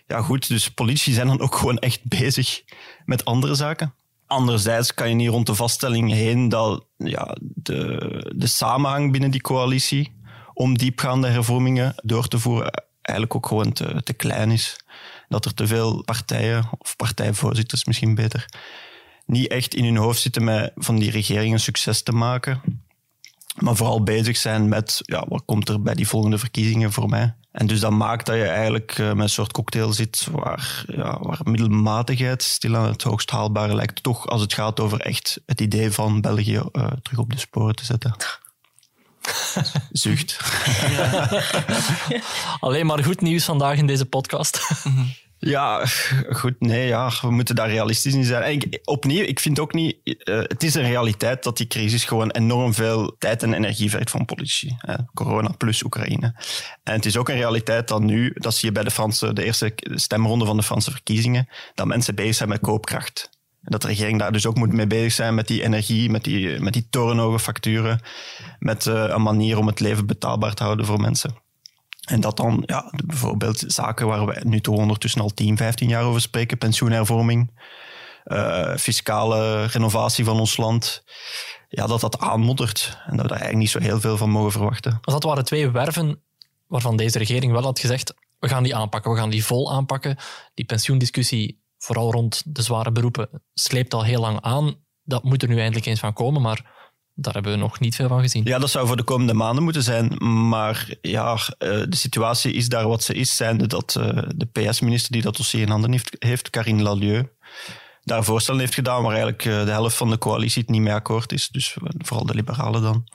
Ja, goed, dus politici zijn dan ook gewoon echt bezig met andere zaken. Anderzijds kan je niet rond de vaststelling heen dat ja, de, de samenhang binnen die coalitie om diepgaande hervormingen door te voeren eigenlijk ook gewoon te, te klein is. Dat er te veel partijen, of partijvoorzitters misschien beter, niet echt in hun hoofd zitten met van die regering een succes te maken. Maar vooral bezig zijn met ja, wat komt er bij die volgende verkiezingen voor mij. En dus dat maakt dat je eigenlijk eh, met een soort cocktail zit waar, ja, waar middelmatigheid stilaan het hoogst haalbare lijkt. Toch als het gaat over echt het idee van België eh, terug op de sporen te zetten. Zucht. Alleen maar goed nieuws vandaag in deze podcast. Ja, goed, nee, ja, we moeten daar realistisch in zijn. Opnieuw, ik vind ook niet... eh, het is een realiteit dat die crisis gewoon enorm veel tijd en energie vergt van politici. Corona plus Oekraïne. En het is ook een realiteit dat nu, dat zie je bij de, Franse, de eerste stemronde van de Franse verkiezingen, dat mensen bezig zijn met koopkracht. En dat de regering daar dus ook moet mee bezig zijn met die energie, met die, met die torenhoge facturen, met eh, een manier om het leven betaalbaar te houden voor mensen. En dat dan ja, bijvoorbeeld zaken waar we nu toch ondertussen al 10, 15 jaar over spreken, pensioenhervorming, eh, fiscale renovatie van ons land, ja, dat dat aanmoddert. En dat we daar eigenlijk niet zo heel veel van mogen verwachten. Dus dat waren twee werven waarvan deze regering wel had gezegd, we gaan die aanpakken, we gaan die vol aanpakken. Die pensioendiscussie, vooral rond de zware beroepen, sleept al heel lang aan. Dat moet er nu eindelijk eens van komen, maar daar hebben we nog niet veel van gezien. Ja, dat zou voor de komende maanden moeten zijn. Maar ja, eh, de situatie is daar wat ze is, zijnde dat eh, de PS-minister die dat dossier in handen heeft, heeft Karine Lalieu, daar voorstellen heeft gedaan waar eigenlijk eh, de helft van de coalitie het niet mee akkoord is. Dus vooral de liberalen dan.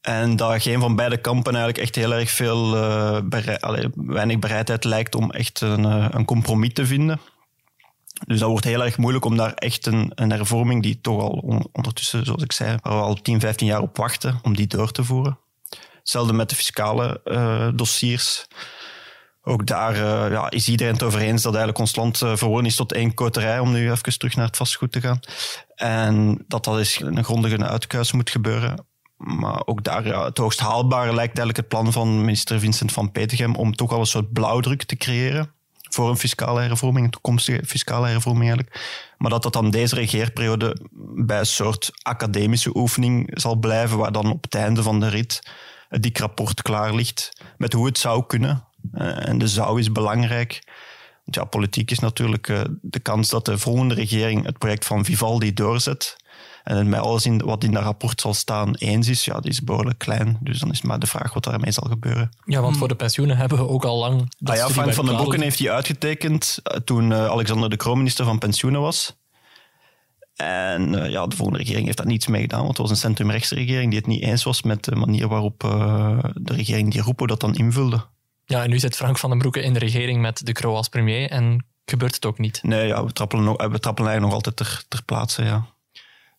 En dat geen van beide kampen eigenlijk echt heel erg veel weinig bereidheid lijkt om echt een, een compromis te vinden. Dus dat wordt heel erg moeilijk om daar echt een, een hervorming die toch al on- ondertussen, zoals ik zei, waar we al 10, 15 jaar op wachten, om die door te voeren. Hetzelfde met de fiscale eh, dossiers. Ook daar eh, ja, is iedereen het over eens dat eigenlijk ons land uh, is tot één koterij, om nu even terug naar het vastgoed te gaan. En dat dat eens een grondige uitkuis moet gebeuren. Maar ook daar, het hoogst haalbare lijkt eigenlijk het plan van minister Vincent van Petegem om toch al een soort blauwdruk te creëren voor een fiscale hervorming, een toekomstige fiscale hervorming eigenlijk. Maar dat dat dan deze regeerperiode bij een soort academische oefening zal blijven, waar dan op het einde van de rit het dik rapport klaar ligt met hoe het zou kunnen. Uh, en de zou is belangrijk. Want ja, politiek is natuurlijk uh, de kans dat de volgende regering het project van Vivaldi doorzet. En het met alles in, wat in dat rapport zal staan eens is, ja, die is behoorlijk klein. Dus dan is het maar de vraag wat daarmee zal gebeuren. Ja, want voor de pensioenen hebben we ook al lang... Dat ah ja, Frank van den Broeken heeft die uitgetekend toen uh, Alexander de Croo minister van Pensioenen was. En uh, ja, de volgende regering heeft daar niets mee gedaan, want het was een centrumrechtse regering die het niet eens was met de manier waarop uh, de regering die Rupo dat dan invulde. Ja, en nu zit Frank van den Broeke in de regering met de Croo als premier en gebeurt het ook niet. Nee, ja, we trappelen, nog, we trappelen eigenlijk nog altijd ter, ter plaatse, ja.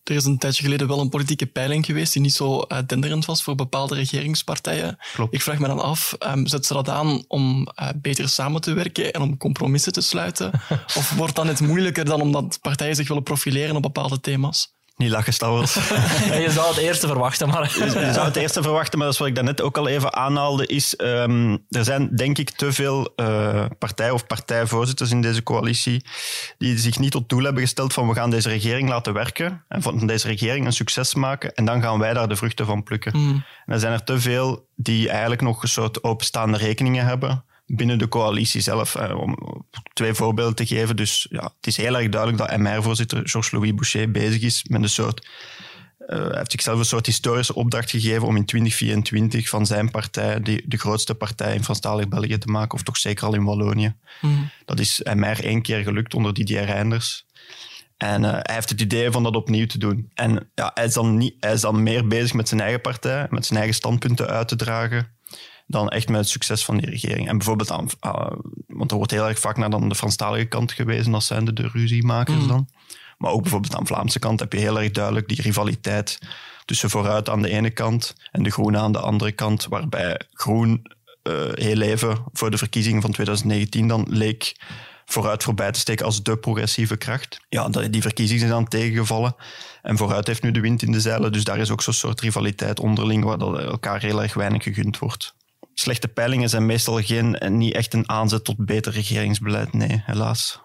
Er is een tijdje geleden wel een politieke peiling geweest die niet zo uh, denderend was voor bepaalde regeringspartijen. Klopt. Ik vraag me dan af, um, zet ze dat aan om uh, beter samen te werken en om compromissen te sluiten? of wordt dan het moeilijker dan omdat partijen zich willen profileren op bepaalde thema's? Niet lachen, Stouwels. ja, je zou het eerste verwachten, maar... je, je zou het eerste verwachten, maar dat is wat ik daarnet ook al even aanhaalde, is um, er zijn denk ik te veel uh, partij- of partijvoorzitters in deze coalitie die zich niet tot doel hebben gesteld van we gaan deze regering laten werken en van deze regering een succes maken en dan gaan wij daar de vruchten van plukken. Mm. En er zijn er te veel die eigenlijk nog een soort openstaande rekeningen hebben binnen de coalitie zelf. Eh, om twee voorbeelden te geven. Dus ja, het is heel erg duidelijk dat MR-voorzitter Georges-Louis Boucher bezig is met een soort... Uh, hij heeft zichzelf een soort historische opdracht gegeven om in 2024 van zijn partij de, de grootste partij in Franstalig België te maken, of toch zeker al in Wallonië. Mm. Dat is MR één keer gelukt onder Didier Reinders. En uh, hij heeft het idee van dat opnieuw te doen. En ja, hij, is dan niet, hij is dan meer bezig met zijn eigen partij, met zijn eigen standpunten uit te dragen dan echt met het succes van die regering. En bijvoorbeeld, aan, uh, want er wordt heel erg vaak naar dan de Franstalige kant gewezen als zijnde de ruziemakers mm. dan. Maar ook bijvoorbeeld aan de Vlaamse kant heb je heel erg duidelijk die rivaliteit tussen vooruit aan de ene kant en de groenen aan de andere kant, waarbij groen uh, heel even voor de verkiezingen van 2019 dan leek vooruit voorbij te steken als de progressieve kracht. Ja, die verkiezingen zijn dan tegengevallen. En vooruit heeft nu de wind in de zeilen. Dus daar is ook zo'n soort rivaliteit onderling waar dat elkaar heel erg weinig gegund wordt. Slechte peilingen zijn meestal geen, niet echt een aanzet tot beter regeringsbeleid. Nee, helaas.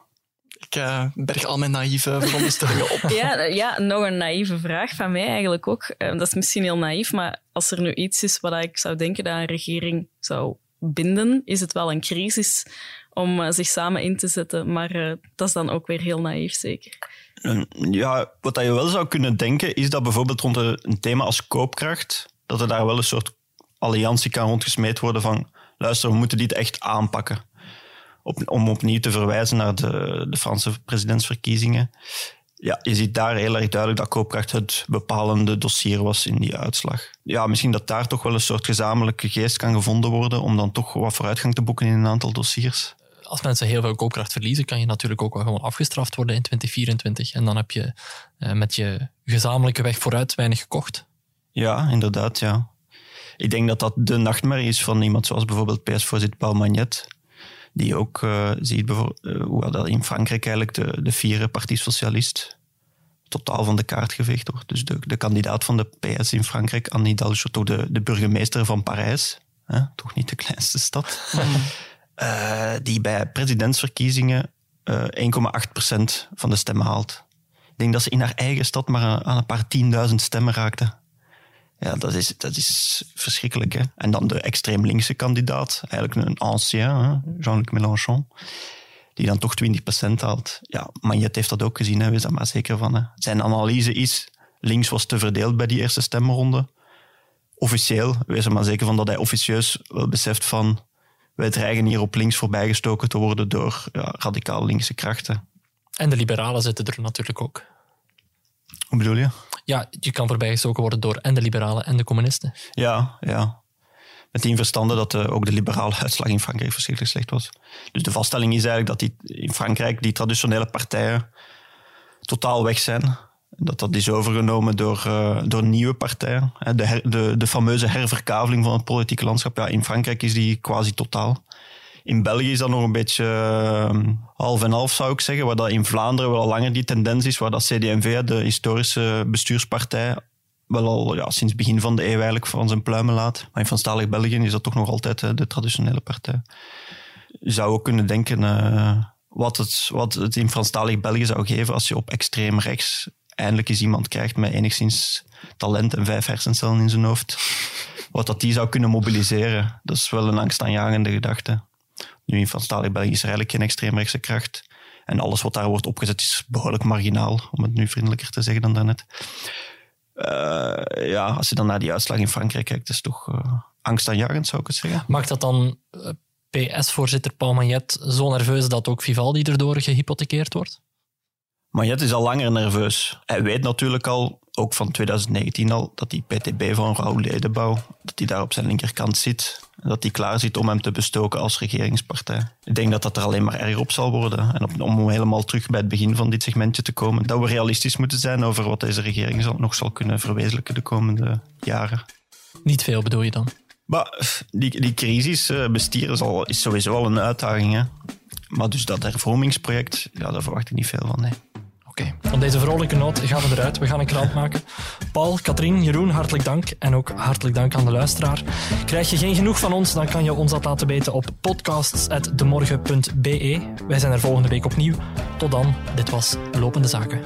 Ik uh, berg al mijn naïeve veronderstellingen op. ja, ja, nog een naïeve vraag van mij eigenlijk ook. Eh, dat is misschien heel naïef, maar als er nu iets is wat ik zou denken dat een regering zou binden, is het wel een crisis om eh, zich samen in te zetten. Maar uh, dat is dan ook weer heel naïef, zeker. Ja, wat je wel zou kunnen denken, is dat bijvoorbeeld rond een thema als koopkracht, dat er daar wel een soort alliantie kan rondgesmeed worden van luister, we moeten dit echt aanpakken. Op, om opnieuw te verwijzen naar de, de Franse presidentsverkiezingen. Ja, je ziet daar heel erg duidelijk dat koopkracht het bepalende dossier was in die uitslag. Ja, misschien dat daar toch wel een soort gezamenlijke geest kan gevonden worden om dan toch wat vooruitgang te boeken in een aantal dossiers als mensen heel veel koopkracht verliezen, kan je natuurlijk ook wel gewoon afgestraft worden in 2024. En dan heb je uh, met je gezamenlijke weg vooruit weinig gekocht. Ja, inderdaad, ja. Ik denk dat dat de nachtmerrie is van iemand zoals bijvoorbeeld PS-voorzitter Paul Magnet, die ook uh, ziet uh, hoe dat in Frankrijk eigenlijk de, de vierde Parti Socialist totaal van de kaart geveegd wordt. Dus de, de kandidaat van de PS in Frankrijk, Anne Hidalgo, toch de, de burgemeester van Parijs, hè? toch niet de kleinste stad, mm. uh, die bij presidentsverkiezingen uh, 1,8% van de stemmen haalt. Ik denk dat ze in haar eigen stad maar aan een paar tienduizend stemmen raakte. Ja, dat is, dat is verschrikkelijk. Hè? En dan de extreem linkse kandidaat, eigenlijk een ancien, Jean-Luc Mélenchon, die dan toch 20% haalt. Ja, Magnet heeft dat ook gezien, hè, wees daar maar zeker van. Hè. Zijn analyse is, links was te verdeeld bij die eerste stemronde. Officieel, wees er maar zeker van dat hij officieus wel beseft van wij dreigen hier op links voorbijgestoken te worden door ja, radicaal linkse krachten. En de liberalen zitten er natuurlijk ook. Hoe bedoel je? Ja, je kan voorbijgestoken worden door en de liberalen en de communisten. Ja, ja. Met die verstande dat uh, ook de liberale uitslag in Frankrijk verschrikkelijk slecht was. Dus de vaststelling is eigenlijk dat die, in Frankrijk die traditionele partijen totaal weg zijn. Dat dat is overgenomen door, uh, door nieuwe partijen. De, her, de, de fameuze herverkaveling van het politieke landschap. Ja, in Frankrijk is die quasi totaal. In België is dat nog een beetje uh, half en half, zou ik zeggen. Waar dat in Vlaanderen wel al langer die tendens is. Waar dat CD&V, de historische bestuurspartij, wel al ja, sinds begin van de eeuw eigenlijk van zijn pluimen laat. Maar in Franstalig België is dat toch nog altijd uh, de traditionele partij. Je zou ook kunnen denken uh, wat, het, wat het in Franstalig België zou geven als je op extreem rechts eindelijk eens iemand krijgt met enigszins talent en vijf hersencellen in zijn hoofd. Wat dat die zou kunnen mobiliseren, dat is wel een angstaanjagende gedachte. Nu in Franstalig België is er eigenlijk geen extreemrechtse kracht. En alles wat daar wordt opgezet is behoorlijk marginaal, om het nu vriendelijker te zeggen dan daarnet. Uh, ja, als je dan naar die uitslag in Frankrijk kijkt, is het toch uh, angstaanjagend, zou ik het zeggen. Maakt dat dan uh, PS-voorzitter Paul Magnet zo nerveus dat ook Vivaldi erdoor gehypothekeerd wordt? Magnet is al langer nerveus. Hij weet natuurlijk al, ook van 2019 al, dat die PTB van Raoul Ledenbouw, dat hij daar op zijn linkerkant zit. En dat hij klaar zit om hem te bestoken als regeringspartij. Ik denk dat dat er alleen maar erger op zal worden. En om helemaal terug bij het begin van dit segmentje te komen, dat we realistisch moeten zijn over wat deze regering nog zal kunnen verwezenlijken de komende jaren. Niet veel bedoel je dan? Maar die, die crisis eh, bestieren is, al, is sowieso al een uitdaging. Hè? Maar dus dat hervormingsproject, ja, daar verwacht ik niet veel van. Nee. Oké, van deze vrolijke noot gaan we eruit. We gaan een krant maken. Paul, Katrien, Jeroen, hartelijk dank. En ook hartelijk dank aan de luisteraar. Krijg je geen genoeg van ons, dan kan je ons dat laten weten op podcasts.demorgen.be. Wij zijn er volgende week opnieuw. Tot dan, dit was Lopende Zaken.